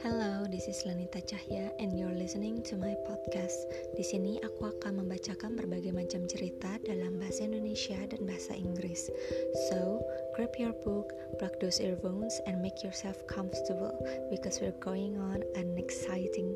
Hello, this is Lenita Cahya and you're listening to my podcast. Di sini aku akan membacakan berbagai macam cerita dalam bahasa Indonesia dan bahasa Inggris. So, grab your book, plug those earphones and make yourself comfortable because we're going on an exciting.